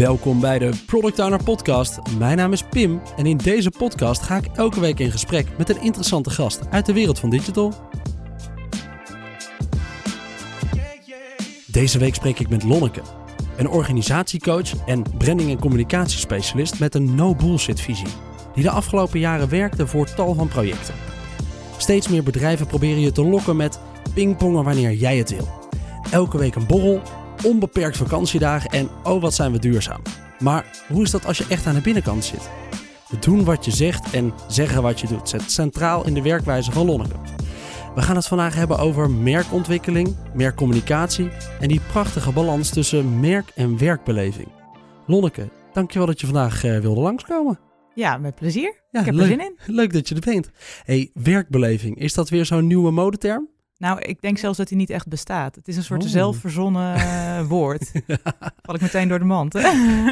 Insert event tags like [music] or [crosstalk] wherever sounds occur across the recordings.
Welkom bij de Product Owner Podcast. Mijn naam is Pim en in deze podcast ga ik elke week in gesprek met een interessante gast uit de wereld van digital. Deze week spreek ik met Lonneke, een organisatiecoach en branding- en communicatiespecialist met een no-bullshit visie, die de afgelopen jaren werkte voor tal van projecten. Steeds meer bedrijven proberen je te lokken met pingpongen wanneer jij het wil. Elke week een borrel, onbeperkt vakantiedagen en oh wat zijn we duurzaam. Maar hoe is dat als je echt aan de binnenkant zit? Doen wat je zegt en zeggen wat je doet zet centraal in de werkwijze van Lonneke. We gaan het vandaag hebben over merkontwikkeling, merkcommunicatie en die prachtige balans tussen merk en werkbeleving. Lonneke, dankjewel dat je vandaag uh, wilde langskomen. Ja, met plezier. Ja, ik heb leuk, er zin in. Leuk dat je er bent. Hey, werkbeleving, is dat weer zo'n nieuwe modeterm? Nou, ik denk zelfs dat hij niet echt bestaat. Het is een soort Oh. zelfverzonnen eh, [laughs] woord. Val ik meteen door de mand.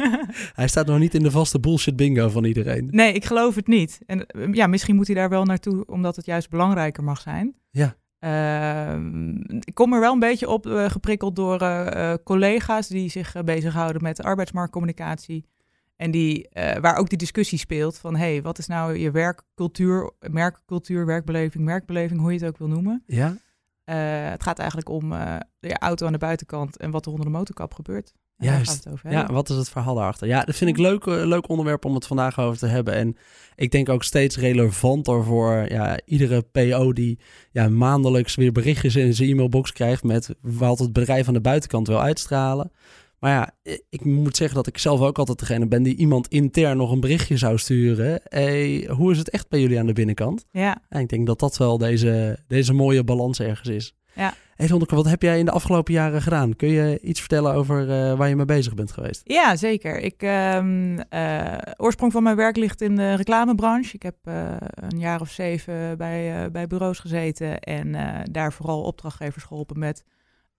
[laughs] Hij staat nog niet in de vaste bullshit bingo van iedereen. nee, ik geloof het niet. En eh, ja, misschien moet hij daar wel naartoe, omdat het juist belangrijker mag zijn. Ja. Ehm, ik kom er wel een beetje op eh, geprikkeld door collega's die zich bezighouden met arbeidsmarktcommunicatie. En die, eh, waar ook die discussie speelt van, hey, wat is nou je werkcultuur, merkcultuur, werkbeleving, merkbeleving, hoe je het ook wil noemen. Ja? Eh, het gaat eigenlijk om eh, de auto aan de buitenkant en wat er onder de motorkap gebeurt. En daar Juist. gaat het over Ja, wat is het verhaal daarachter? Ja, dat vind ik leuk, eh, leuk onderwerp om het vandaag over te hebben. En ik denk ook steeds relevanter voor ja, iedere PO die ja, maandelijks weer berichtjes in zijn e-mailbox krijgt met wat het bedrijf aan de buitenkant wil uitstralen. Maar ja, ik moet zeggen dat ik zelf ook altijd degene ben die iemand intern nog een berichtje zou sturen. Hey, hoe is het echt bij jullie aan de binnenkant? Ja, En ik denk dat dat wel deze, deze mooie balans ergens is. Ja. Hey Lonneke, wat heb jij in de afgelopen jaren gedaan? Kun je iets vertellen over eh, waar je mee bezig bent geweest? ja zeker. Ik, ehm, eh, oorsprong van mijn werk ligt in de reclamebranche. Ik heb eh, een jaar of zeven bij, bij bureaus gezeten en daar vooral opdrachtgevers geholpen met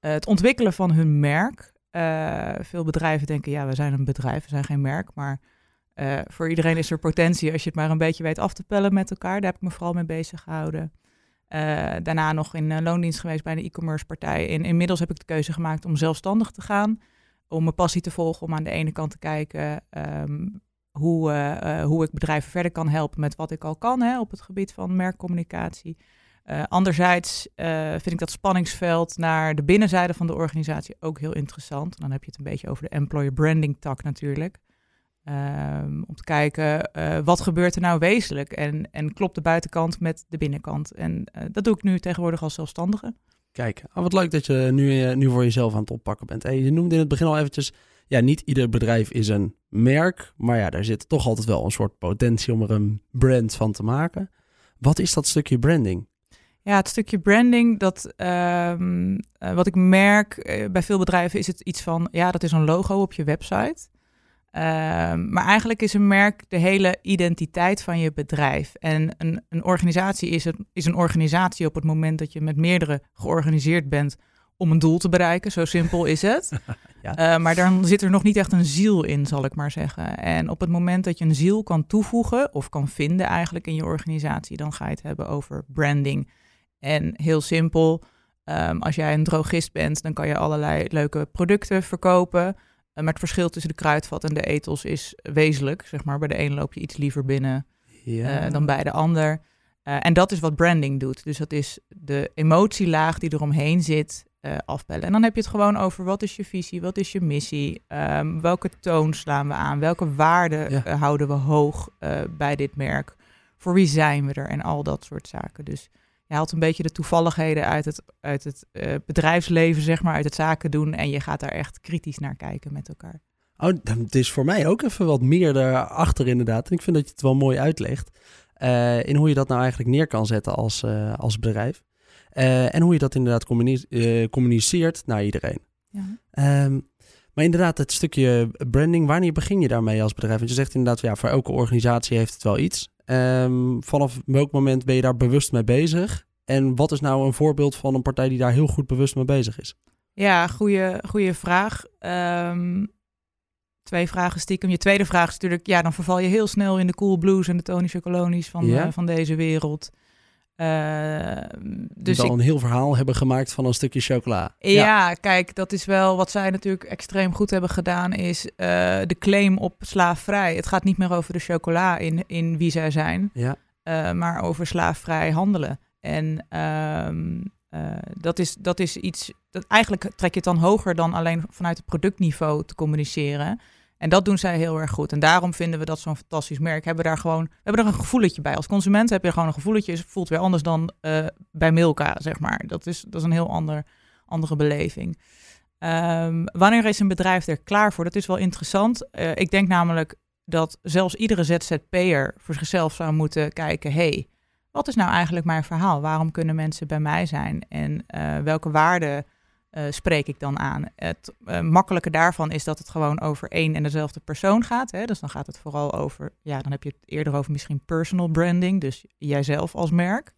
het ontwikkelen van hun merk. Eh, veel bedrijven denken, ja, we zijn een bedrijf, we zijn geen merk, maar eh, voor iedereen is er potentie als je het maar een beetje weet af te pellen met elkaar. Daar heb ik me vooral mee bezig gehouden. Eh, daarna nog in loondienst geweest bij een e-commerce partij. Inmiddels heb ik de keuze gemaakt om zelfstandig te gaan. Om mijn passie te volgen, om aan de ene kant te kijken ehm, hoe, hoe ik bedrijven verder kan helpen met wat ik al kan hè, op het gebied van merkcommunicatie. Eh, anderzijds eh, vind ik dat spanningsveld naar de binnenzijde van de organisatie ook heel interessant. Dan heb je het een beetje over de employer branding tak natuurlijk. Ehm, om te kijken, eh, wat gebeurt er nou wezenlijk? En, en klopt de buitenkant met de binnenkant? En dat doe ik nu tegenwoordig als zelfstandige. Kijk, ah, wat leuk dat je nu, nu voor jezelf aan het oppakken bent. Hey, je noemde in het begin al eventjes, ja, niet ieder bedrijf is een merk, maar ja, daar zit toch altijd wel een soort potentie om er een brand van te maken. Wat is dat stukje branding? Ja, het stukje branding, dat, ehm, eh, wat ik merk eh, bij veel bedrijven is het iets van, ja, dat is een logo op je website. Ehm, maar eigenlijk is een merk de hele identiteit van je bedrijf. En een, een organisatie is een, is een organisatie op het moment dat je met meerdere georganiseerd bent om een doel te bereiken. Zo simpel is het. [laughs] Ja. Eh, maar dan zit er nog niet echt een ziel in, zal ik maar zeggen. En op het moment dat je een ziel kan toevoegen of kan vinden eigenlijk in je organisatie, dan ga je het hebben over branding. En heel simpel, ehm, als jij een drogist bent, dan kan je allerlei leuke producten verkopen. Eh, maar het verschil tussen de kruidvat en de etels is wezenlijk. Zeg maar. Bij de een loop je iets liever binnen Ja. eh, dan bij de ander. Eh, en dat is wat branding doet. Dus dat is de emotielaag die eromheen zit afbellen. En dan heb je het gewoon over wat is je visie, wat is je missie, ehm, welke toon slaan we aan, welke waarden Ja. houden we hoog bij dit merk, voor wie zijn we er en al dat soort zaken. Dus je haalt een beetje de toevalligheden uit het, uit het eh, bedrijfsleven, zeg maar, uit het zaken doen. En je gaat daar echt kritisch naar kijken met elkaar. Oh, het is voor mij ook even wat meer daarachter inderdaad. En ik vind dat je het wel mooi uitlegt. eh, in hoe je dat nou eigenlijk neer kan zetten als, eh, als bedrijf. En hoe je dat inderdaad communi- communiceert naar iedereen. Ja. Ehm, maar inderdaad, het stukje branding, wanneer begin je daarmee als bedrijf? Want je zegt inderdaad, ja, voor elke organisatie heeft het wel iets. Ehm, vanaf welk moment ben je daar bewust mee bezig? En wat is nou een voorbeeld van een partij die daar heel goed bewust mee bezig is? Ja, goede, goede vraag. Ehm, twee vragen stiekem. Je tweede vraag is natuurlijk, ja, dan verval je heel snel in de cool blues en de tonische kolonies van, Ja. eh, van deze wereld. Dus dan een heel verhaal hebben gemaakt van een stukje chocola. Ja, kijk, dat is wel wat zij natuurlijk extreem goed hebben gedaan, is de claim op slaafvrij. Het gaat niet meer over de chocola in, in wie zij zijn, ja. maar over slaafvrij handelen. En ehm, dat, is, dat is iets, dat eigenlijk trek je het dan hoger dan alleen vanuit het productniveau te communiceren. En dat doen zij heel erg goed. En daarom vinden we dat zo'n fantastisch merk. Hebben daar gewoon, we hebben er een gevoeletje bij. Als consument heb je gewoon een gevoeletje. Het voelt weer anders dan uh, bij Milka, zeg maar. Dat is, dat is een heel ander, andere beleving. Um, wanneer is een bedrijf er klaar voor? Dat is wel interessant. Uh, ik denk namelijk dat zelfs iedere ZZP'er voor zichzelf zou moeten kijken... hey, wat is nou eigenlijk mijn verhaal? Waarom kunnen mensen bij mij zijn? En uh, welke waarden uh, spreek ik dan aan. Het uh, makkelijke daarvan is dat het gewoon over één en dezelfde persoon gaat. Hè? Dus dan gaat het vooral over, ja, dan heb je het eerder over misschien personal branding, dus jijzelf als merk.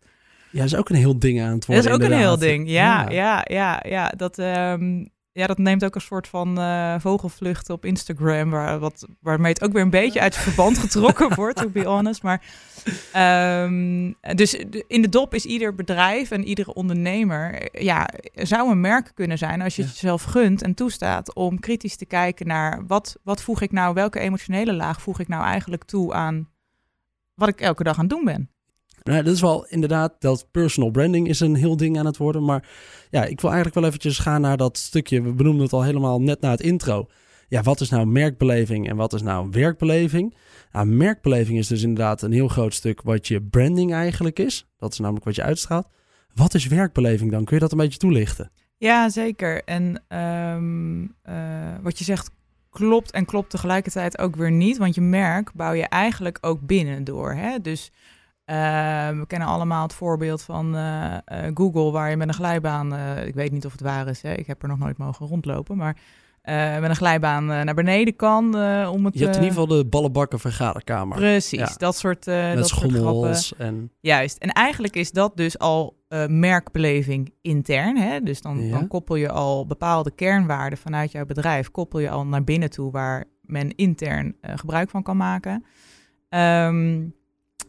Ja, dat is ook een heel ding aan het worden. Dat is ook een heel ding, ja, ja, ja, ja. dat, um, ja, dat neemt ook een soort van uh, vogelvlucht op Instagram, waar, wat, waarmee het ook weer een beetje uit verband [laughs] getrokken wordt, to be honest. Maar um, dus in de dop is ieder bedrijf en iedere ondernemer, ja, zou een merk kunnen zijn als je het jezelf gunt en toestaat om kritisch te kijken naar wat, wat voeg ik nou, welke emotionele laag voeg ik nou eigenlijk toe aan wat ik elke dag aan het doen ben. Nou, dat is wel inderdaad, dat personal branding is een heel ding aan het worden. Maar ja, ik wil eigenlijk wel eventjes gaan naar dat stukje. We benoemden het al helemaal net na het intro. Ja, wat is nou merkbeleving en wat is nou werkbeleving? Nou, merkbeleving is dus inderdaad een heel groot stuk wat je branding eigenlijk is. Dat is namelijk wat je uitstraalt. Wat is werkbeleving dan? Kun je dat een beetje toelichten? Ja, zeker. En um, uh, wat je zegt klopt en klopt tegelijkertijd ook weer niet. Want je merk bouw je eigenlijk ook binnen door. Hè? Dus uh, we kennen allemaal het voorbeeld van uh, uh, Google, waar je met een glijbaan, ik weet niet of het waar is, hè, ik heb er nog nooit mogen rondlopen, maar met een glijbaan naar beneden kan om het... Je hebt in ieder geval de ballenbakken vergaderkamer. Precies, ja. dat soort Met dat schommels soort en... Juist, en eigenlijk is dat dus al merkbeleving intern, hè? dus dan, Ja. dan koppel je al bepaalde kernwaarden vanuit jouw bedrijf, koppel je al naar binnen toe waar men intern gebruik van kan maken. Um,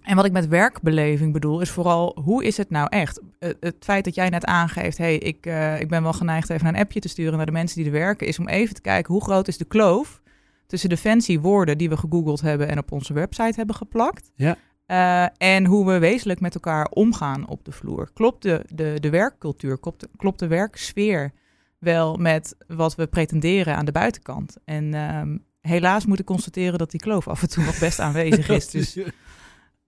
en wat ik met werkbeleving bedoel, is vooral hoe is het nou echt? Het feit dat jij net aangeeft, hey, ik, uh, ik ben wel geneigd even een appje te sturen naar de mensen die er werken, is om even te kijken hoe groot is de kloof tussen de fancy woorden die we gegoogeld hebben en op onze website hebben geplakt. Ja. Uh, en hoe we wezenlijk met elkaar omgaan op de vloer. Klopt de, de, de werkcultuur, klopt de, klopt de werksfeer wel met wat we pretenderen aan de buitenkant? En um, helaas moet ik constateren dat die kloof af en toe nog best aanwezig [laughs] is. Dus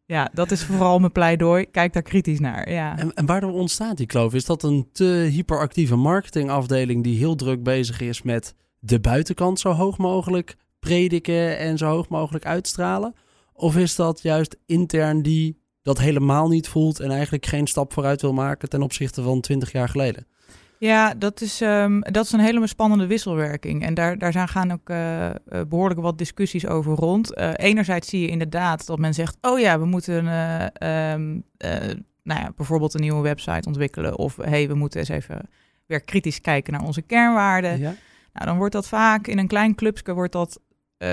ja, dat is vooral mijn pleidooi. Kijk daar kritisch naar. Ja. En, en ontstaat die kloof? Is dat een te hyperactieve marketingafdeling die heel druk bezig is met de buitenkant zo hoog mogelijk prediken en zo hoog mogelijk uitstralen? Of is dat juist intern die dat helemaal niet voelt en eigenlijk geen stap vooruit wil maken ten opzichte van 20 jaar geleden? Ja, dat is, um, dat is een hele spannende wisselwerking. En daar, daar zijn, gaan ook uh, behoorlijk wat discussies over rond. Uh, enerzijds zie je inderdaad dat men zegt: oh ja, we moeten um, nou ja, bijvoorbeeld een nieuwe website ontwikkelen. Of hey, we moeten eens even weer kritisch kijken naar onze kernwaarden. Ja. Nou, dan wordt dat vaak in een klein clubje wordt dat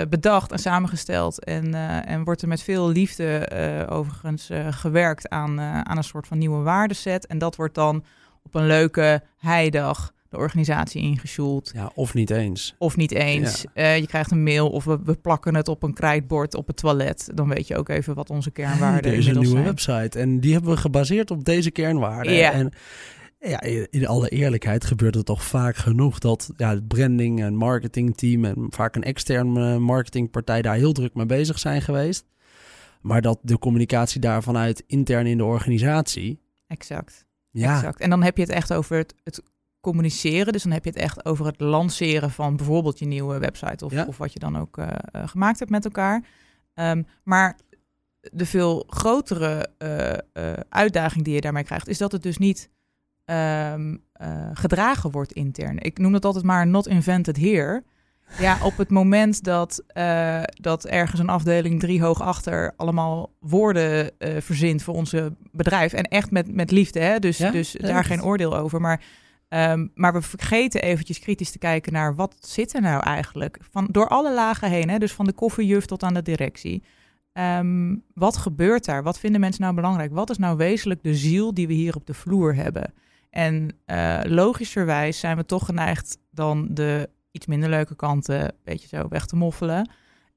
bedacht en samengesteld. En, en wordt er met veel liefde overigens gewerkt aan, aan een soort van nieuwe waardeset. En dat wordt dan op een leuke heidag de organisatie ingesjoeld. Ja, of niet eens. Of niet eens. Ja. Uh, je krijgt een mail of we, we, plakken het op een krijtbord op het toilet. Dan weet je ook even wat onze kernwaarden hey, er is een nieuwe zijn. website en die hebben we gebaseerd op deze kernwaarden. Ja. En ja, in alle eerlijkheid gebeurt het toch vaak genoeg dat ja, het branding en marketingteam en vaak een externe marketingpartij daar heel druk mee bezig zijn geweest. Maar dat de communicatie daar vanuit intern in de organisatie. Exact. Ja. Exact. En dan heb je het echt over het, het, communiceren. Dus dan heb je het echt over het lanceren van bijvoorbeeld je nieuwe website of, ja. of wat je dan ook uh, uh, gemaakt hebt met elkaar. Um, maar de veel grotere uh, uitdaging die je daarmee krijgt, is dat het dus niet um, gedragen wordt intern. Ik noem dat altijd maar not invented here. Ja, op het moment dat, uh, dat ergens een afdeling drie hoog achter allemaal woorden uh, verzint voor onze bedrijf. En echt met, met liefde, hè? dus, ja? dus ja, daar geen oordeel over. Maar, um, maar we vergeten eventjes kritisch te kijken naar wat zit er nou eigenlijk? Van, door alle lagen heen, hè? dus van de koffiejuf tot aan de directie. ehm, wat gebeurt daar? Wat vinden mensen nou belangrijk? Wat is nou wezenlijk de ziel die we hier op de vloer hebben? En uh, logischerwijs zijn we toch geneigd dan de iets minder leuke kanten een beetje zo weg te moffelen.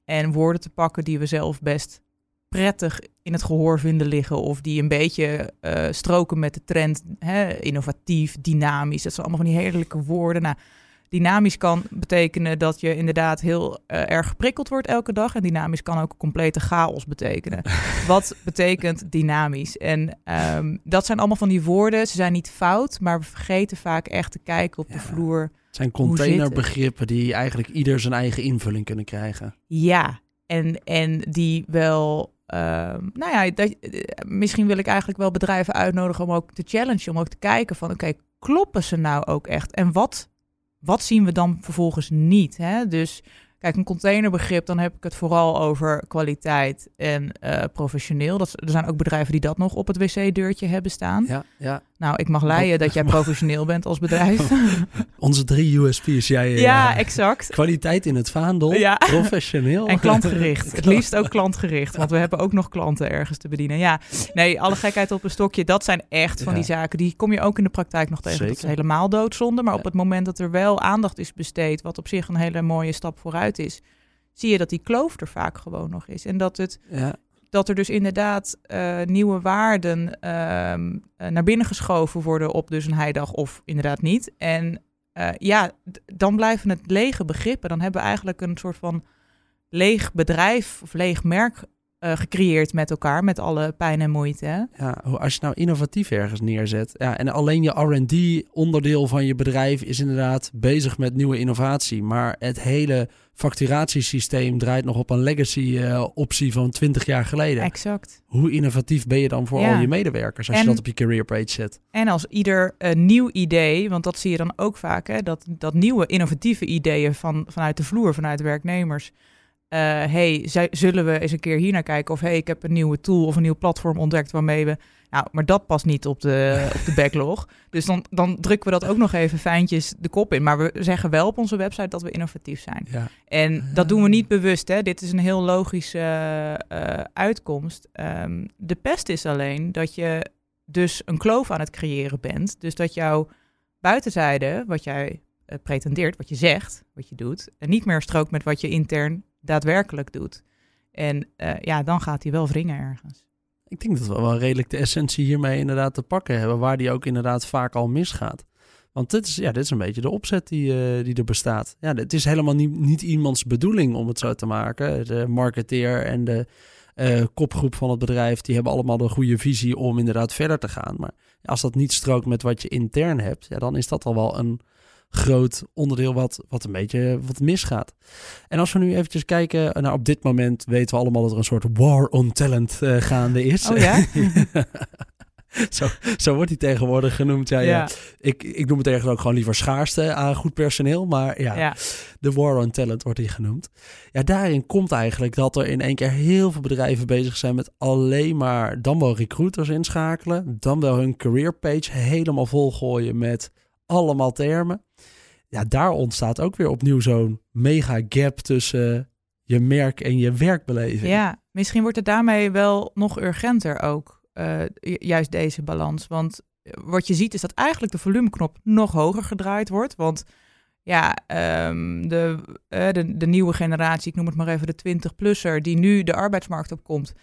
En woorden te pakken die we zelf best prettig in het gehoor vinden liggen. Of die een beetje uh, stroken met de trend. Hè, innovatief, dynamisch. Dat zijn allemaal van die heerlijke woorden. Nou, dynamisch kan betekenen dat je inderdaad heel uh, erg geprikkeld wordt elke dag. En dynamisch kan ook complete chaos betekenen. [laughs] Wat betekent dynamisch? En um, dat zijn allemaal van die woorden. Ze zijn niet fout, maar we vergeten vaak echt te kijken op ja. de vloer. Het zijn containerbegrippen die eigenlijk ieder zijn eigen invulling kunnen krijgen. Ja, en, en die wel Uh, nou ja, dat, misschien wil ik eigenlijk wel bedrijven uitnodigen om ook te challengen, om ook te kijken van oké, kloppen ze nou ook echt? En wat, wat zien we dan vervolgens niet? Hè? Dus Kijk, een containerbegrip, dan heb ik het vooral over kwaliteit en uh, professioneel. Dat, er zijn ook bedrijven die dat nog op het wc-deurtje hebben staan. Ja, ja. Nou, ik mag leiden dat jij [laughs] professioneel bent als bedrijf. [laughs] Onze drie USP's. Jij, ja, uh, exact. Kwaliteit in het vaandel, ja. [laughs] professioneel. En klantgericht. Het liefst ook klantgericht, want we hebben ook nog klanten ergens te bedienen. Ja, nee, alle gekheid op een stokje, dat zijn echt van ja. die zaken. Die kom je ook in de praktijk nog tegen. Zeker. Dat is helemaal doodzonde. Maar op het moment dat er wel aandacht is besteed, wat op zich een hele mooie stap vooruit is, zie je dat die kloof er vaak gewoon nog is. En dat, het, ja. dat er dus inderdaad uh, nieuwe waarden uh, naar binnen geschoven worden op dus een heidag of inderdaad niet. En uh, ja, dan blijven het lege begrippen. Dan hebben we eigenlijk een soort van leeg bedrijf of leeg merk uh, gecreëerd met elkaar, met alle pijn en moeite. Ja, als je nou innovatief ergens neerzet, ja, en alleen je R&D-onderdeel van je bedrijf is inderdaad bezig met nieuwe innovatie, maar het hele facturatiesysteem draait nog op een legacy-optie uh, van 20 jaar geleden. Exact. Hoe innovatief ben je dan voor ja. al je medewerkers als en, je dat op je career page zet? En als ieder uh, nieuw idee, want dat zie je dan ook vaak, hè, dat, dat nieuwe innovatieve ideeën van, vanuit de vloer, vanuit werknemers uh, hey, zullen we eens een keer hier naar kijken? Of hey, ik heb een nieuwe tool of een nieuw platform ontdekt waarmee we... Nou, maar dat past niet op de, op de backlog. [laughs] Dus dan, dan drukken we dat ook nog even fijntjes de kop in. Maar we zeggen wel op onze website dat we innovatief zijn. Ja. En dat doen we niet bewust. Hè? Dit is een heel logische uh, uitkomst. Um, de pest is alleen dat je dus een kloof aan het creëren bent. Dus dat jouw buitenzijde, wat jij uh, pretendeert, wat je zegt, wat je doet, en niet meer strookt met wat je intern daadwerkelijk doet. En uh, ja, dan gaat hij wel wringen ergens. Ik denk dat we wel redelijk de essentie hiermee inderdaad te pakken hebben, waar die ook inderdaad vaak al misgaat. Want dit is, ja, dit is een beetje de opzet die, uh, die er bestaat. Ja, het is helemaal niet, niet iemands bedoeling om het zo te maken. De marketeer en de uh, kopgroep van het bedrijf, die hebben allemaal de goede visie om inderdaad verder te gaan. Maar als dat niet strookt met wat je intern hebt, ja, dan is dat al wel een groot onderdeel wat, wat een beetje wat misgaat. En als we nu eventjes kijken, nou op dit moment weten we allemaal dat er een soort war on talent uh, gaande is. Oh ja? [laughs] zo, zo wordt hij tegenwoordig genoemd. Ja, ja. ja. Ik, ik noem het eigenlijk ook gewoon liever schaarste aan goed personeel. Maar ja, ja, de war on talent wordt hij genoemd. Ja, daarin komt eigenlijk dat er in één keer heel veel bedrijven bezig zijn met alleen maar dan wel recruiters inschakelen. Dan wel hun career page helemaal volgooien met allemaal termen ja, daar ontstaat ook weer opnieuw zo'n mega gap tussen je merk en je werkbeleving. Ja, misschien wordt het daarmee wel nog urgenter ook, uh, juist deze balans. Want wat je ziet is dat eigenlijk de volumeknop nog hoger gedraaid wordt. Want ja, um, de, uh, de, de nieuwe generatie, ik noem het maar even de 20-plusser, die nu de arbeidsmarkt opkomt,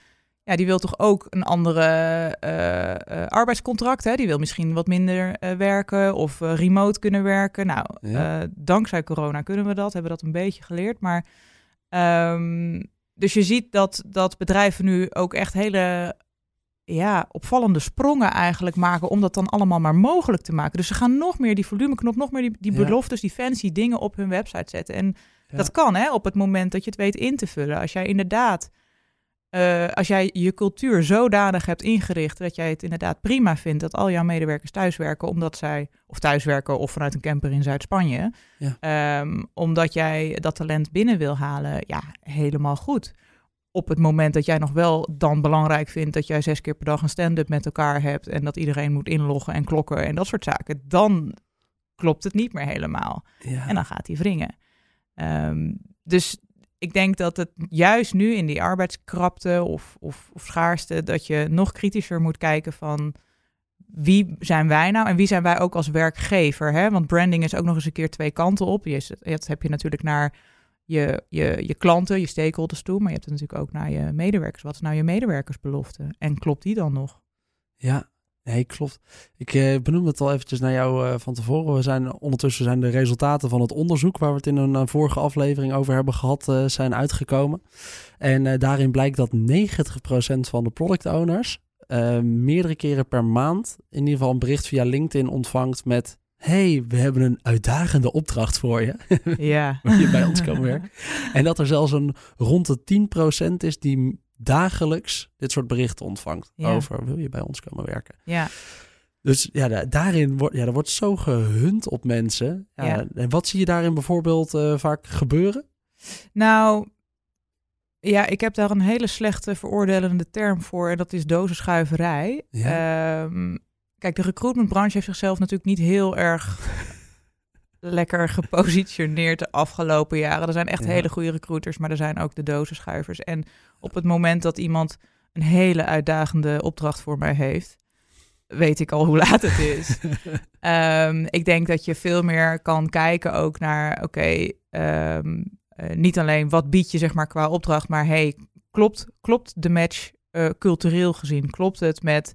ja, die wil toch ook een andere uh, uh, arbeidscontract. Hè? Die wil misschien wat minder uh, werken of remote kunnen werken. Nou, ja. dankzij corona kunnen we dat, hebben dat een beetje geleerd. Maar um, dus je ziet dat, dat bedrijven nu ook echt hele ja, opvallende sprongen eigenlijk maken om dat dan allemaal maar mogelijk te maken. Dus ze gaan nog meer die volumeknop, nog meer die, die beloftes, die fancy dingen op hun website zetten. En ja. dat kan hè, op het moment dat je het weet in te vullen. Als jij inderdaad uh, als jij je cultuur zodanig hebt ingericht dat jij het inderdaad prima vindt dat al jouw medewerkers thuiswerken, omdat zij, of thuiswerken of vanuit een camper in Zuid-Spanje, ja. um, omdat jij dat talent binnen wil halen, ja, helemaal goed. Op het moment dat jij nog wel dan belangrijk vindt dat jij zes keer per dag een stand-up met elkaar hebt en dat iedereen moet inloggen en klokken en dat soort zaken, dan klopt het niet meer helemaal. Ja. En dan gaat hij wringen. Um, dus ik denk dat het juist nu in die arbeidskrapte of, of, of schaarste, dat je nog kritischer moet kijken van wie zijn wij nou en wie zijn wij ook als werkgever. Hè? Want branding is ook nog eens een keer twee kanten op. Je, dat heb je natuurlijk naar je, je, je klanten, je stakeholders toe, maar je hebt het natuurlijk ook naar je medewerkers. Wat is nou je medewerkersbelofte? En klopt die dan nog? Ja, nee, klopt. Ik eh, benoem het al eventjes naar jou uh, van tevoren. We zijn ondertussen zijn de resultaten van het onderzoek waar we het in een uh, vorige aflevering over hebben gehad, uh, zijn uitgekomen. En daarin blijkt dat 90% van de product owners meerdere keren per maand in ieder geval een bericht via LinkedIn ontvangt met hey, we hebben een uitdagende opdracht voor je. Ja. [laughs] Je bij ons komen werken? En dat er zelfs een rond de 10% is die dagelijks dit soort berichten ontvangt Ja. over wil je bij ons komen werken. Ja, Dus ja, da- daarin wordt, ja, er wordt zo gehunt op mensen. Ja, Ja. En wat zie je daarin bijvoorbeeld eh, vaak gebeuren? nou, ja, ik heb daar een hele slechte veroordelende term voor en dat is dozenschuiverij. Ehm, kijk, de recruitmentbranche heeft zichzelf natuurlijk niet heel erg lekker gepositioneerd de afgelopen jaren. Er zijn echt Ja. hele goede recruiters, maar er zijn ook de dozenschuivers. En op het moment dat iemand een hele uitdagende opdracht voor mij heeft, weet ik al hoe laat het is. [laughs] Ehm, ik denk dat je veel meer kan kijken ook naar, oké, ehm, eh, niet alleen wat bied je zeg maar qua opdracht, maar hey, klopt, klopt de match eh, cultureel gezien? Klopt het met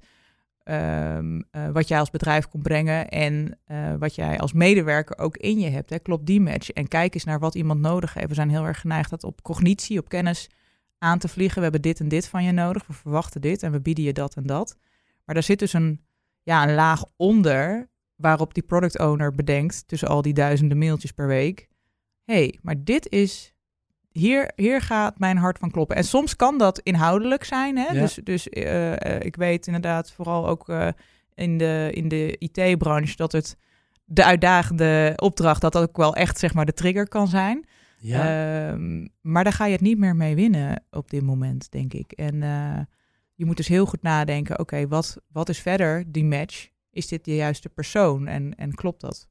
ehm, eh, wat jij als bedrijf kon brengen en eh, wat jij als medewerker ook in je hebt? Hè? Klopt die match? En kijk eens naar wat iemand nodig heeft. We zijn heel erg geneigd dat op cognitie, op kennis aan te vliegen. We hebben dit en dit van je nodig. We verwachten dit en we bieden je dat en dat. Maar daar zit dus een, ja, een laag onder waarop die product owner bedenkt tussen al die duizenden mailtjes per week. hey, maar dit is hier, hier gaat mijn hart van kloppen. En soms kan dat inhoudelijk zijn. Hè? Ja. Dus, dus eh, eh, ik weet inderdaad vooral ook eh, in de, in de IT-branche dat het de uitdagende opdracht, dat dat ook wel echt zeg maar de trigger kan zijn. Ja, Ehm, maar daar ga je het niet meer mee winnen op dit moment, denk ik. En je moet dus heel goed nadenken, oké, wat, wat is verder die match? Is dit de juiste persoon en, en klopt dat?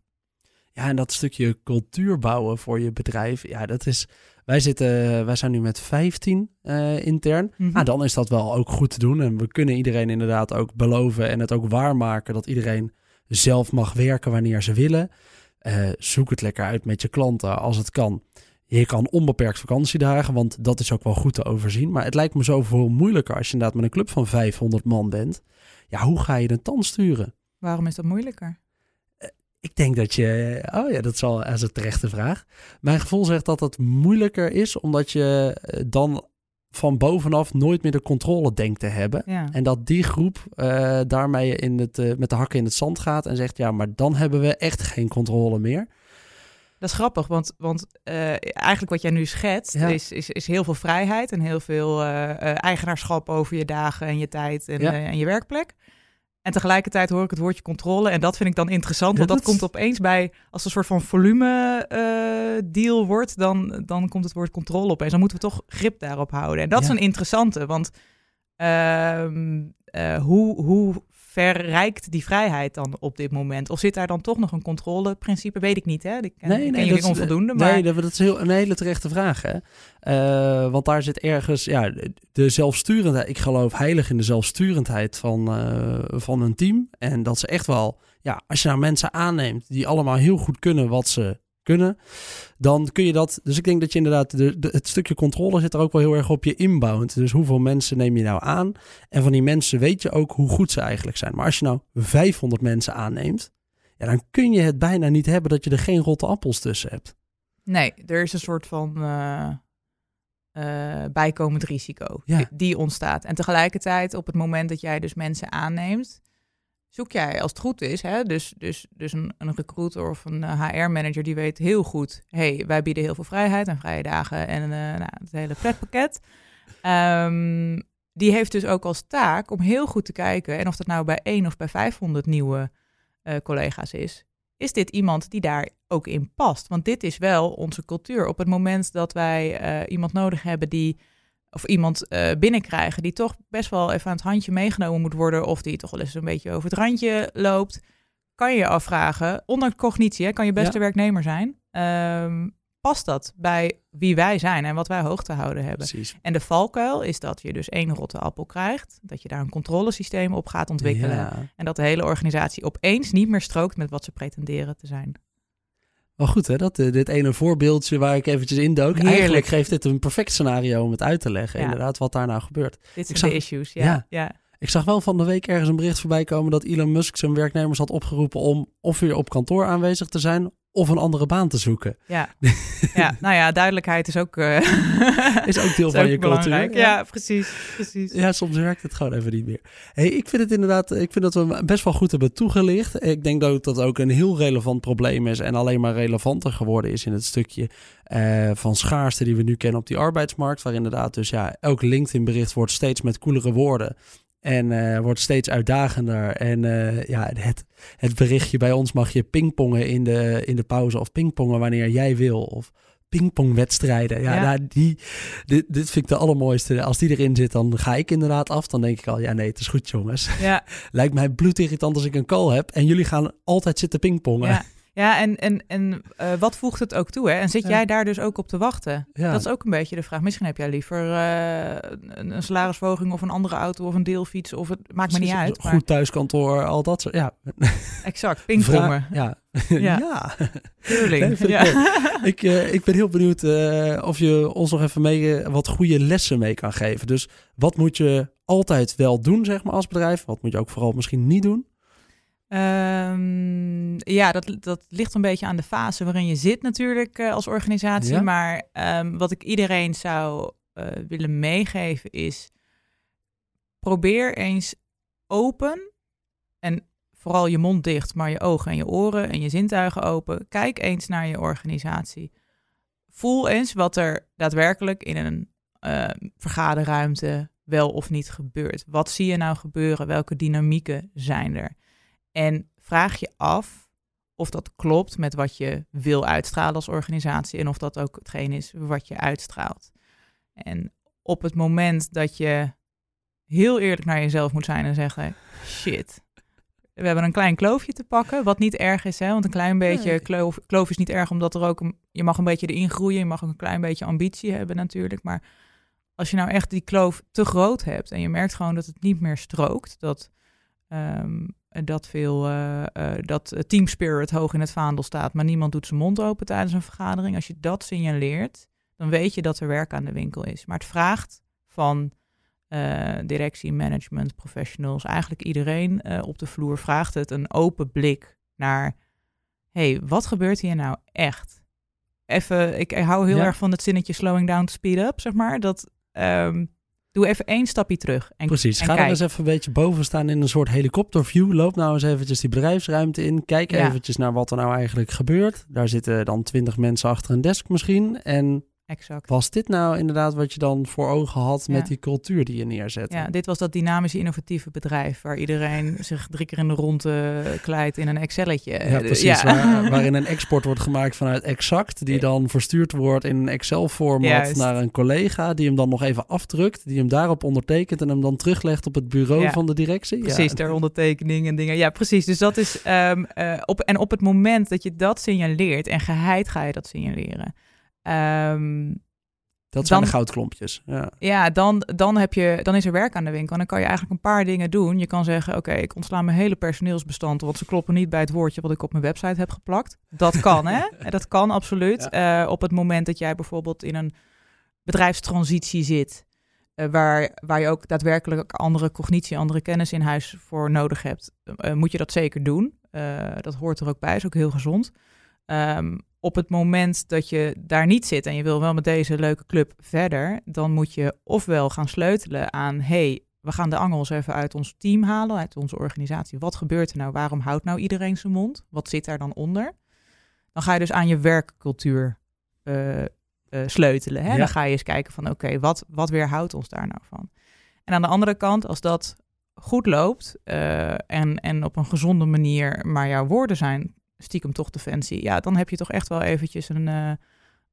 ja, en dat stukje cultuur bouwen voor je bedrijf. Ja, dat is. Wij, zitten, wij zijn nu met 15 eh, intern. Mhm. Nou, dan is dat wel ook goed te doen. En we kunnen iedereen inderdaad ook beloven en het ook waarmaken dat iedereen zelf mag werken wanneer ze willen. Eh, zoek het lekker uit met je klanten als het kan. Je kan onbeperkt vakantiedagen, want dat is ook wel goed te overzien. Maar het lijkt me zoveel moeilijker als je inderdaad met een club van 500 man bent. Ja, hoe ga je een tand sturen? Waarom is dat moeilijker? Ik denk dat je. Oh ja, dat is al is een terechte vraag. Mijn gevoel zegt dat het moeilijker is, omdat je eh, dan van bovenaf nooit meer de controle denkt te hebben. Ja. En dat die groep eh, daarmee in het, eh, met de hakken in het zand gaat en zegt: ja, maar dan hebben we echt geen controle meer. Dat is grappig, want, want eigenlijk wat jij nu schetst Ja. is, is, is heel veel vrijheid en heel veel eigenaarschap over je dagen en je tijd en, Ja. en je werkplek. En tegelijkertijd hoor ik het woordje controle en dat vind ik dan interessant, want dat, dat- komt opeens bij, als een soort van volume eh, deal wordt, dan, dan komt het woord controle opeens. Dan moeten we toch grip daarop houden. En dat is een interessante, want ehm, eh, hoe, hoe ver reikt die vrijheid dan op dit moment? Of zit daar dan toch nog een controleprincipe? Weet ik niet, hè? Ik ken, ik ken jullie dat is- onvoldoende, maar... Nee, dat, dat is heel, een hele terechte vraag. Hè? Eh, want daar zit ergens ja, de zelfsturendheid. Ik geloof heilig in de zelfsturendheid van, eh, van een team. En dat ze echt wel, ja, als je nou mensen aanneemt die allemaal heel goed kunnen wat ze kunnen, dan kun je dat. Dus ik denk dat je inderdaad, de, de- het stukje controle zit er ook wel heel erg op je inbound. Dus hoeveel mensen neem je nou aan? En van die mensen weet je ook hoe goed ze eigenlijk zijn. Maar als je nou 500 mensen aanneemt, ja, dan kun je het bijna niet hebben dat je er geen rotte appels tussen hebt. Nee, er is een soort van eh, eh, bijkomend risico Ja. die, die ontstaat. En tegelijkertijd, op het moment dat jij dus mensen aanneemt, zoek jij, als het goed is, hè, dus, dus, dus een, een recruiter of een HR-manager die weet heel goed, hey, wij bieden heel veel vrijheid en vrije dagen en eh, nou, het hele pretpakket. Ehm, die heeft dus ook als taak om heel goed te kijken, en of dat nou bij één of bij 500 nieuwe eh, collega's is, is dit iemand die daar ook in past? Want dit is wel onze cultuur. Op het moment dat wij eh, iemand nodig hebben die, of iemand eh, binnenkrijgen die toch best wel even aan het handje meegenomen moet worden, of die toch wel eens een beetje over het randje loopt, kan je je afvragen, onder cognitie, hè, kan je beste Ja. werknemer zijn. Ehm, past dat bij wie wij zijn en wat wij hoog te houden hebben? Precies. En de valkuil is dat je dus één rotte appel krijgt, dat je daar een controlesysteem op gaat ontwikkelen Ja. en dat de hele organisatie opeens niet meer strookt met wat ze pretenderen te zijn. Wel goed hè, dat, eh, dit ene voorbeeldje waar ik eventjes indook. Heerlijk. Eigenlijk geeft dit een perfect scenario om het uit te leggen. Ja. Inderdaad, wat daar nou gebeurt. Dit zijn de issues, ja. Ja. ja. Ik zag wel van de week ergens een bericht voorbij komen dat Elon Musk zijn werknemers had opgeroepen om of weer op kantoor aanwezig te zijn of een andere baan te zoeken. Ja. [laughs] ja, nou ja, duidelijkheid is ook, eh, Is ook deel is van ook je belangrijk. cultuur. Ja, precies, precies. Ja, soms werkt het gewoon even niet meer. Hey, ik vind het inderdaad, ik vind dat we hem best wel goed hebben toegelicht. Ik denk dat dat ook een heel relevant probleem is en alleen maar relevanter geworden is in het stukje eh, van schaarste die we nu kennen op die arbeidsmarkt. Waar inderdaad dus ja, elk LinkedIn-bericht wordt steeds met koelere woorden. En eh, wordt steeds uitdagender. En eh, ja, het, het berichtje bij ons mag je pingpongen in de, in de pauze. Of pingpongen wanneer jij wil. Of pingpongwedstrijden. Ja, Ja. nou, die, dit, dit vind ik de allermooiste. Als die erin zit, dan ga ik inderdaad af. Dan denk ik al, ja nee, het is goed jongens. Ja, [laughs] Lijkt mij bloedirritant als ik een call heb. En jullie gaan altijd zitten pingpongen. ja. Ja en, en, en eh, wat voegt het ook toe? Hè? En zit Ja. jij daar dus ook op te wachten? Ja. Dat is ook een beetje de vraag. Misschien heb jij liever eh, een, een salarisverhoging of een andere auto of een deelfiets. Of het maakt me niet uit. Maar, Goed thuiskantoor, al dat soort. Ja, [laughs] exact, pingpongen. Ja. [laughs] Ja. ja. Tuurlijk. Nee, ik ja. leuk. ik, eh, ik ben heel benieuwd of je ons nog even mee, wat goede lessen mee kan geven. Dus wat moet je altijd wel doen, zeg maar, als bedrijf? Wat moet je ook vooral misschien niet doen? Ehm, ja, dat, dat ligt een beetje aan de fase waarin je zit natuurlijk eh, als organisatie. Ja. Maar ehm, wat ik iedereen zou eh, willen meegeven is... probeer eens open en vooral je mond dicht, maar je ogen en je oren en je zintuigen open. Kijk eens naar je organisatie. Voel eens wat er daadwerkelijk in een eh, vergaderruimte wel of niet gebeurt. Wat zie je nou gebeuren? Welke dynamieken zijn er? En vraag je af of dat klopt met wat je wil uitstralen als organisatie en of dat ook hetgeen is wat je uitstraalt. En op het moment dat je heel eerlijk naar jezelf moet zijn en zeggen: shit, we hebben een klein kloofje te pakken, wat niet erg is, hè? want een klein beetje kloof, kloof is niet erg, omdat er ook een, je mag een beetje erin groeien, je mag ook een klein beetje ambitie hebben natuurlijk, maar als je nou echt die kloof te groot hebt en je merkt gewoon dat het niet meer strookt, dat ehm, dat veel eh, eh, dat eh, team spirit hoog in het vaandel staat, maar niemand doet zijn mond open tijdens een vergadering. Als je dat signaleert, dan weet je dat er werk aan de winkel is. Maar het vraagt van directie, management, professionals, eigenlijk iedereen op de vloer vraagt het een open blik naar, hey, wat gebeurt hier nou echt? Even, ik hou heel Ja. erg van het zinnetje slowing down to speed up, zeg maar. Dat ehm, doe even één stapje terug. En, Precies, en ga kijk. eens even een beetje boven staan in een soort helikopterview. Loop nou eens eventjes die bedrijfsruimte in. Kijk Ja. eventjes naar wat er nou eigenlijk gebeurt. Daar zitten dan twintig mensen achter een desk misschien. En Exact. was dit nou inderdaad wat je dan voor ogen had Ja. met die cultuur die je neerzet? Ja, dit was dat dynamische, innovatieve bedrijf waar iedereen [laughs] zich drie keer in de ronde kleidt in een Excelletje. Ja, Eh, precies. ja. Waar, [laughs] waarin een export wordt gemaakt vanuit Exact, die dan verstuurd wordt in een Excel-format naar een collega, die hem dan nog even afdrukt, die hem daarop ondertekent en hem dan teruglegt op het bureau Ja. van de directie. Precies, ter ondertekening en dingen. Ja, precies. Dus dat is. ehm, eh, op, en op het moment dat je dat signaleert, en geheid ga je dat signaleren. Ehm, dat zijn dan- de goudklompjes. Ja. ja, dan, dan, heb je, dan is er werk aan de winkel. En dan kan je eigenlijk een paar dingen doen. Je kan zeggen, oké, ik ontsla mijn hele personeelsbestand... want ze kloppen niet bij het woordje wat ik op mijn website heb geplakt. Dat [laughs] kan, hè? Dat kan absoluut. Eh, op het moment dat jij bijvoorbeeld in een bedrijfstransitie zit... eh, waar, waar je ook daadwerkelijk andere cognitie, andere kennis in huis voor nodig hebt... eh, moet je dat zeker doen. Dat hoort er ook bij, is ook heel gezond. Ehm, op het moment dat je daar niet zit en je wil wel met deze leuke club verder, dan moet je ofwel gaan sleutelen aan: hey, we gaan de angels even uit ons team halen, uit onze organisatie. Wat gebeurt er nou? Waarom houdt nou iedereen zijn mond? Wat zit daar dan onder? Dan ga je dus aan je werkcultuur eh, eh, sleutelen. Hè? Ja. Dan ga je eens kijken van: oké, wat, wat weerhoudt ons daar nou van? En aan de andere kant, als dat goed loopt eh, en, en op een gezonde manier, maar jouw woorden zijn stiekem toch defensie, ja, dan heb je toch echt wel eventjes een, eh,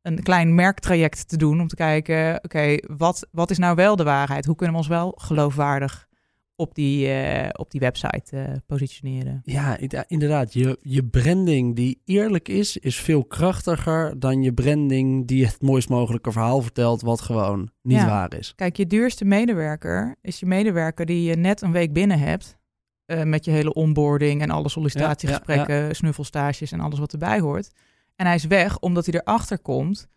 een klein merktraject te doen om te kijken, oké, wat, wat is nou wel de waarheid? Hoe kunnen we ons wel geloofwaardig op die, uh, op die website uh, positioneren. Ja, inderdaad. Je, je branding die eerlijk is, is veel krachtiger dan je branding die het mooist mogelijke verhaal vertelt, wat gewoon niet ja. waar is. Kijk, je duurste medewerker is je medewerker die je net een week binnen hebt. Uh, met je hele onboarding en alle sollicitatiegesprekken, ja, snuffelstages en alles wat erbij hoort. En hij is weg omdat hij erachter komt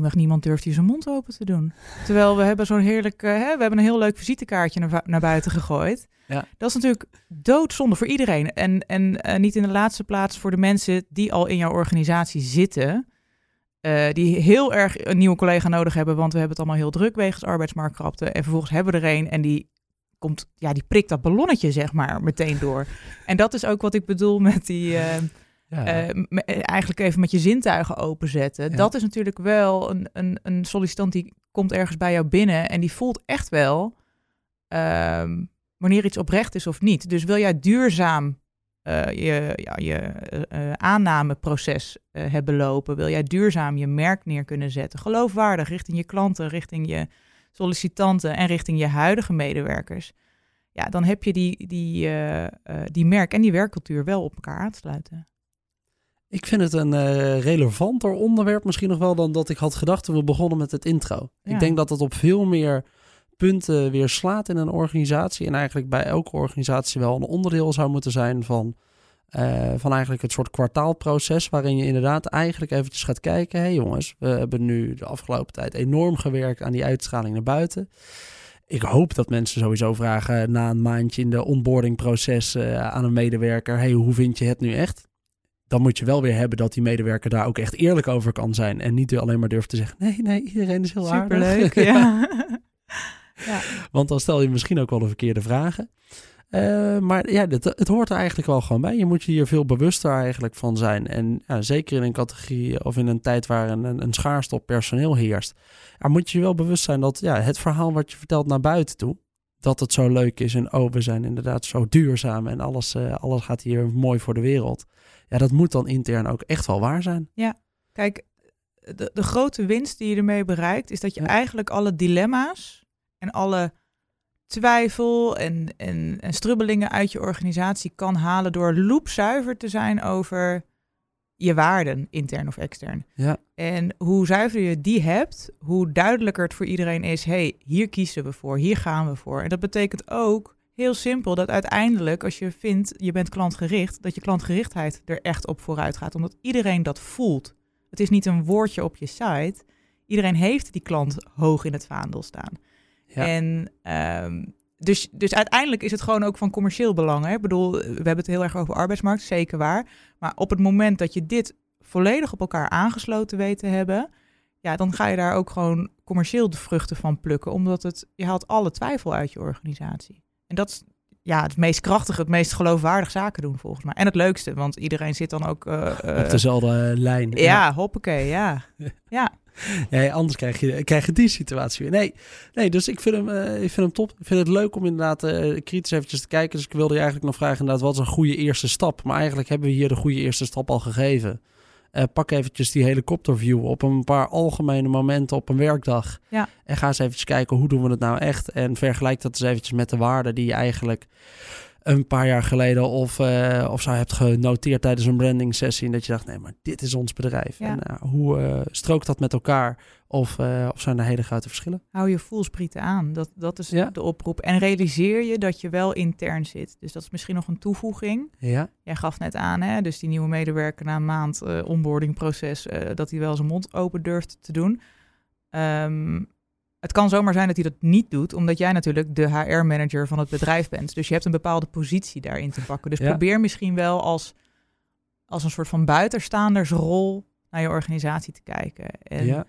mag niemand durft hier zijn mond open te doen. Terwijl we hebben zo'n heerlijk, uh, hè, we hebben een heel leuk visitekaartje naar, naar buiten gegooid. Ja. Dat is natuurlijk doodzonde voor iedereen. En, en uh, niet in de laatste plaats voor de mensen die al in jouw organisatie zitten. Uh, die heel erg een nieuwe collega nodig hebben, want we hebben het allemaal heel druk wegens arbeidsmarktkrapte. En vervolgens hebben we er een en die komt, ja, die prikt dat ballonnetje zeg maar meteen door. en dat is ook wat ik bedoel met die uh, eigenlijk even met je zintuigen openzetten. Dat is natuurlijk wel een, een, een sollicitant die komt ergens bij jou binnen en die voelt echt wel um, wanneer iets oprecht is of niet. Dus wil jij duurzaam uh, je, ja, je aannameproces hebben lopen, wil jij duurzaam je merk neer kunnen zetten, geloofwaardig richting je klanten, richting je sollicitanten en richting je huidige medewerkers. Ja, dan heb je die, die, die merk en die werkcultuur wel op elkaar aansluiten. Ik vind het een uh, relevanter onderwerp misschien nog wel dan dat ik had gedacht toen we begonnen met het intro. Ik denk dat het op veel meer punten weer slaat in een organisatie. En eigenlijk bij elke organisatie wel een onderdeel zou moeten zijn van, uh, van eigenlijk het soort kwartaalproces. Waarin je inderdaad eigenlijk eventjes gaat kijken. Hé hey jongens, we hebben nu de afgelopen tijd enorm gewerkt aan die uitstraling naar buiten. Ik hoop dat mensen sowieso vragen na een maandje in de onboardingproces uh, aan een medewerker. Hey, hoe vind je het nu echt? dan moet je wel weer hebben dat die medewerker daar ook echt eerlijk over kan zijn. En niet alleen maar durft te zeggen, nee, nee, iedereen is heel Superleuk, aardig. [laughs] ja. [laughs] ja. Want dan stel je misschien ook wel de verkeerde vragen. Uh, maar ja, het, het, hoort er eigenlijk wel gewoon bij. Je moet je hier veel bewuster eigenlijk van zijn. En ja, zeker in een categorie of in een tijd waar een, een, schaarste op personeel heerst. Er moet je wel bewust zijn dat ja, het verhaal wat je vertelt naar buiten toe, dat het zo leuk is. En oh, we zijn inderdaad zo duurzaam en alles, uh, alles gaat hier mooi voor de wereld. Ja, dat moet dan intern ook echt wel waar zijn. Ja, kijk, de, de grote winst die je ermee bereikt, is dat je eigenlijk alle dilemma's en alle twijfel en, en, en strubbelingen uit je organisatie kan halen door loopzuiver te zijn over je waarden, intern of extern. Ja. En hoe zuiver je die hebt, hoe duidelijker het voor iedereen is: hey, hier kiezen we voor, hier gaan we voor. En dat betekent ook heel simpel dat uiteindelijk, als je vindt je bent klantgericht, dat je klantgerichtheid er echt op vooruit gaat, omdat iedereen dat voelt. Het is niet een woordje op je site. Iedereen heeft die klant hoog in het vaandel staan. Ja. En um, dus, dus uiteindelijk is het gewoon ook van commercieel belang. Hè? Ik bedoel, we hebben het heel erg over arbeidsmarkt, zeker waar. Maar op het moment dat je dit volledig op elkaar aangesloten weet te hebben, ja, dan ga je daar ook gewoon commercieel de vruchten van plukken. Omdat het, je haalt alle twijfel uit je organisatie. En dat is ja, het meest krachtige, het meest geloofwaardig zaken doen volgens mij. En het leukste, want iedereen zit dan ook... Uh, op dezelfde lijn. Ja, ja. hoppakee, ja. [laughs] ja. [laughs] Ja, anders krijg je, krijg je die situatie weer. Nee, nee dus ik vind, hem, uh, ik vind hem top. Ik vind het leuk om inderdaad uh, kritisch eventjes te kijken. Dus ik wilde je eigenlijk nog vragen inderdaad, wat is een goede eerste stap? Maar eigenlijk hebben we hier de goede eerste stap al gegeven. Uh, pak eventjes die helikopterview op een paar algemene momenten op een werkdag. Ja. En ga eens eventjes kijken, hoe doen we het nou echt? En vergelijk dat eens eventjes met de waarden die je eigenlijk een paar jaar geleden of, uh, of zo hebt genoteerd tijdens een branding sessie. En dat je dacht, nee, maar dit is ons bedrijf. En uh, hoe uh, strookt dat met elkaar? Of, of zijn er hele grote verschillen? Hou je voelsprieten aan. Dat, dat is ja. de oproep. En realiseer je dat je wel intern zit. Dus dat is misschien nog een toevoeging. Ja. Jij gaf net aan, hè, dus die nieuwe medewerker na een maand onboardingproces, dat hij wel zijn mond open durft te doen. Um, het kan zomaar zijn dat hij dat niet doet, omdat jij natuurlijk de HR-manager van het bedrijf bent. Dus je hebt een bepaalde positie daarin te pakken. Dus probeer misschien wel als, als een soort van buitenstaandersrol naar je organisatie te kijken. En ja.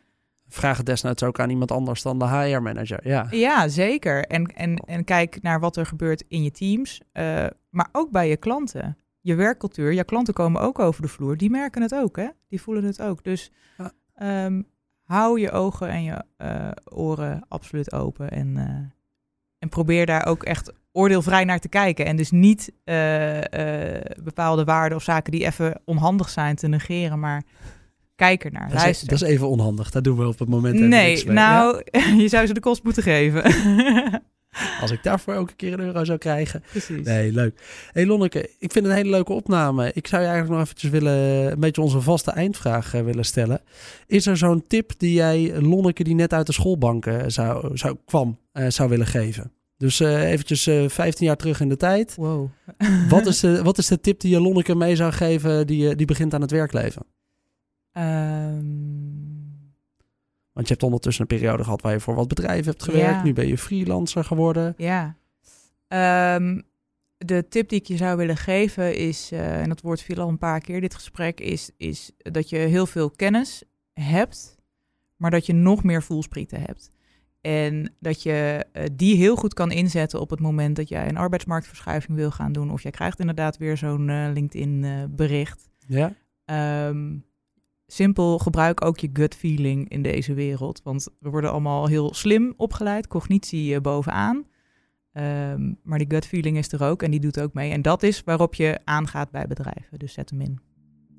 Vraag het desnoods ook aan iemand anders dan de HR-manager. Ja. ja, zeker. En, en, en kijk naar wat er gebeurt in je teams, uh, maar ook bij je klanten. Je werkcultuur, je klanten komen ook over de vloer. Die merken het ook, hè? Die voelen het ook. Dus ja. um, hou je ogen en je uh, oren absoluut open. En, uh, en probeer daar ook echt oordeelvrij naar te kijken. En dus niet uh, bepaalde waarden of zaken die even onhandig zijn te negeren, maar kijk er naar. Dat is, dat is even onhandig. Dat doen we op het moment. Nee, nou, [laughs] je zou ze de kost moeten geven. [laughs] Als ik daarvoor elke keer een euro zou krijgen. Precies. Nee, leuk. hey Lonneke, ik vind het een hele leuke opname. Ik zou je eigenlijk nog eventjes willen, een beetje onze vaste eindvraag eh, willen stellen. Is er zo'n tip die jij Lonneke die net uit de schoolbank eh, zou, zou, kwam, eh, zou willen geven? Dus eh eventjes eh 15 jaar terug in de tijd. Wow. [laughs] Wat is, de, [laughs] wat is de tip die je Lonneke mee zou geven die, die begint aan het werkleven? Ehm, Want je hebt ondertussen een periode gehad waar je voor wat bedrijven hebt gewerkt. Ja. Nu ben je freelancer geworden. Ja. Ehm, de tip die ik je zou willen geven is, eh, en dat woord viel al een paar keer dit gesprek, is, is dat je heel veel kennis hebt, maar dat je nog meer voelsprieten hebt. En dat je eh, die heel goed kan inzetten op het moment dat jij een arbeidsmarktverschuiving wil gaan doen. Of jij krijgt inderdaad weer zo'n eh, LinkedIn-bericht. Ja? Ehm, simpel, gebruik ook je gut feeling in deze wereld. Want we worden allemaal heel slim opgeleid, cognitie eh, bovenaan. Ehm, maar die gut feeling is er ook en die doet ook mee. En dat is waarop je aangaat bij bedrijven. Dus zet hem in.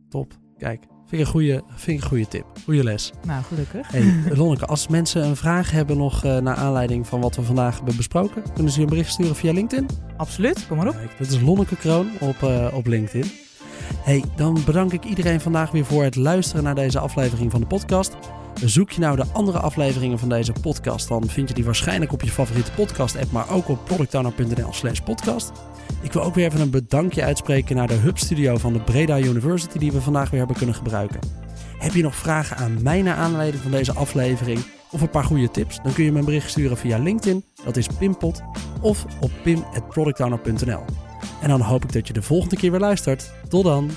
Top. Kijk, vind ik een goede, vind ik een goede tip. Goede les. Nou, gelukkig. Hey, [laughs] Lonneke, als mensen een vraag hebben nog eh, naar aanleiding van wat we vandaag hebben besproken, kunnen ze je een bericht sturen via LinkedIn. Absoluut, kom maar op. Kijk, dat is Lonneke Kroon op, eh, op LinkedIn. Hey, dan bedank ik iedereen vandaag weer voor het luisteren naar deze aflevering van de podcast. Zoek je nou de andere afleveringen van deze podcast, dan vind je die waarschijnlijk op je favoriete podcast-app, maar ook op productowner.nl slash podcast. Ik wil ook weer even een bedankje uitspreken naar de Hub Studio van de Breda University die we vandaag weer hebben kunnen gebruiken. Heb je nog vragen aan mij naar aanleiding van deze aflevering of een paar goede tips? Dan kun je me een bericht sturen via LinkedIn, dat is Pimpot, of op pim.productowner.nl. En dan hoop ik dat je de volgende keer weer luistert. Tot dan!